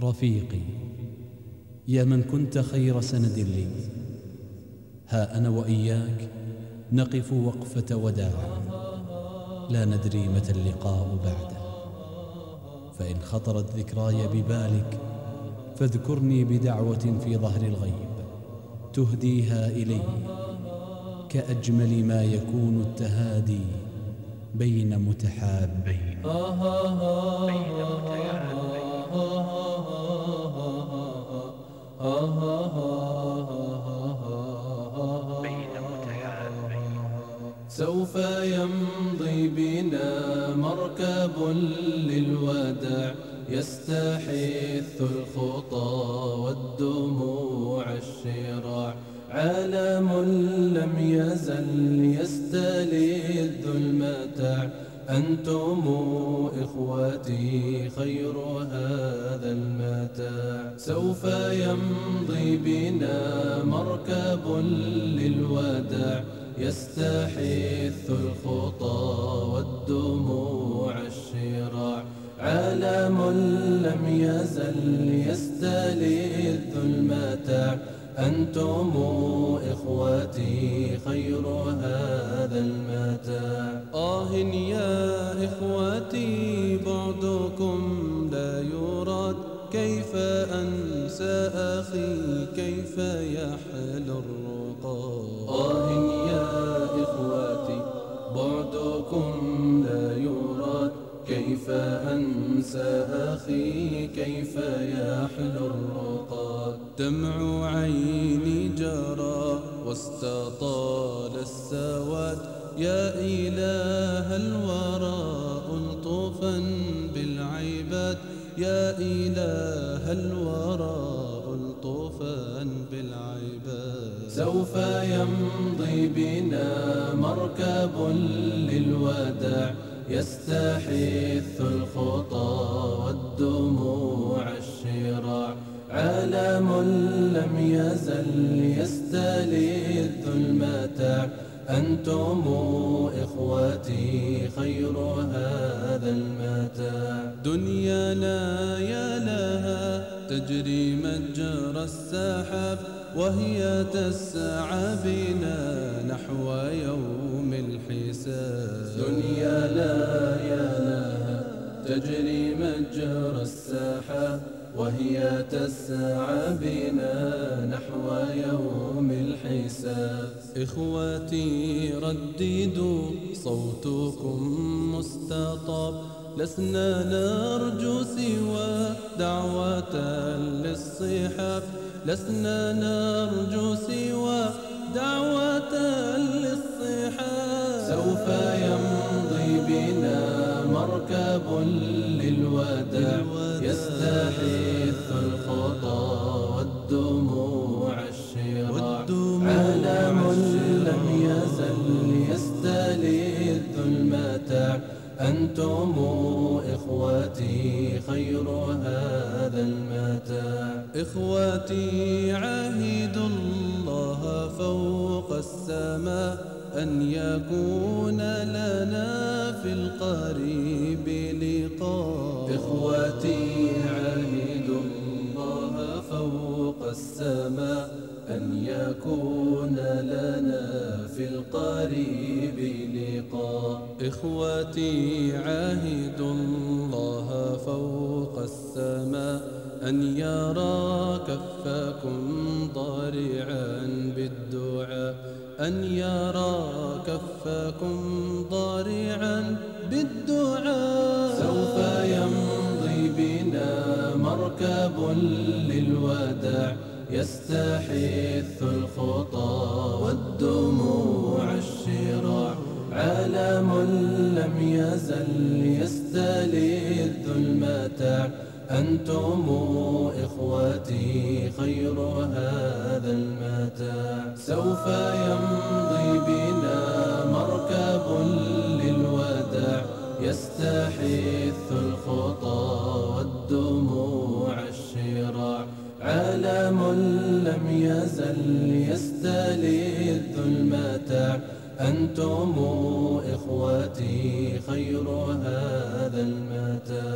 رفيقي. يا من كنت خير سند لي. ها أنا وإياك نقف وقفة وداع. لا ندري متى اللقاء بعده. فإن خطرت ذكراي ببالك فاذكرني بدعوة في ظهر الغيب. تهديها إلي كأجمل ما يكون التهادي بين متحابين. بين متحابين سوف يمضي بنا مركب للوداع. يستحث الخطى والدموع الشراع. عالم لم يزل يستلذ المتاع. أنتم إخوتي خير هذا المتاع. سوف يمضي بنا مركب للوداع. يستحث الخطى والدموع الشراع. عالم لم يزل يستلذ المتاع. أنتم إخوتي خير هذا المتاع. آه يا إخوتي بعدكم لا يراد. كيف أنسى أخي؟ كيف يحل الرقى آه يحلو الرقاد دمع عيني جرى واستطال السواد. يا إله الورى ألطفا بالعباد. يا إله الورى ألطفا بالعباد. سوف يمضي بنا مركب للوداع. يستحث الخطى والدموع. لم يزل يستلذ المتاع. أنتم إخوتي خير هذا المتاع. دنيانا يا لها تجري مجرى السحاب وهي تسعى بنا نحو يوم الحساب. دنيا لا يا لها تجري مجرى السحاب وهي تسعى بنا نحو يوم الحساب. إخوتي رددوا صوتكم مستطاب. لسنا نرجو سوى دعوة للصحاب لسنا نرجو سوى دعوة للصحاب سوف يمضي بنا مركب للوداع. يستحث أنتم إخوتي خير هذا المتاع إخوتي عهد الله فوق السماء أن يكون لنا في القريب لقاء. إخوتي عهد الله فوق السماء أن يكون في القريب لقاء إخوتي عهد الله فوق السماء. أن يرى كفكم ضارعا بالدعاء. أن يرى كفكم ضارعا بالدعاء. سوف يمضي بنا مركب للوداع. يستحث الخطى والدموع. عالم لم يزل يستلذ المتاع. أنتم إخوتي خير هذا المتاع. سوف يمضي بنا مركب للوداع. يستحث الخطى والدموع الشراع. عالم لم يزل يستلذ المتاع. أنتم إخوتي خير هذا المتاب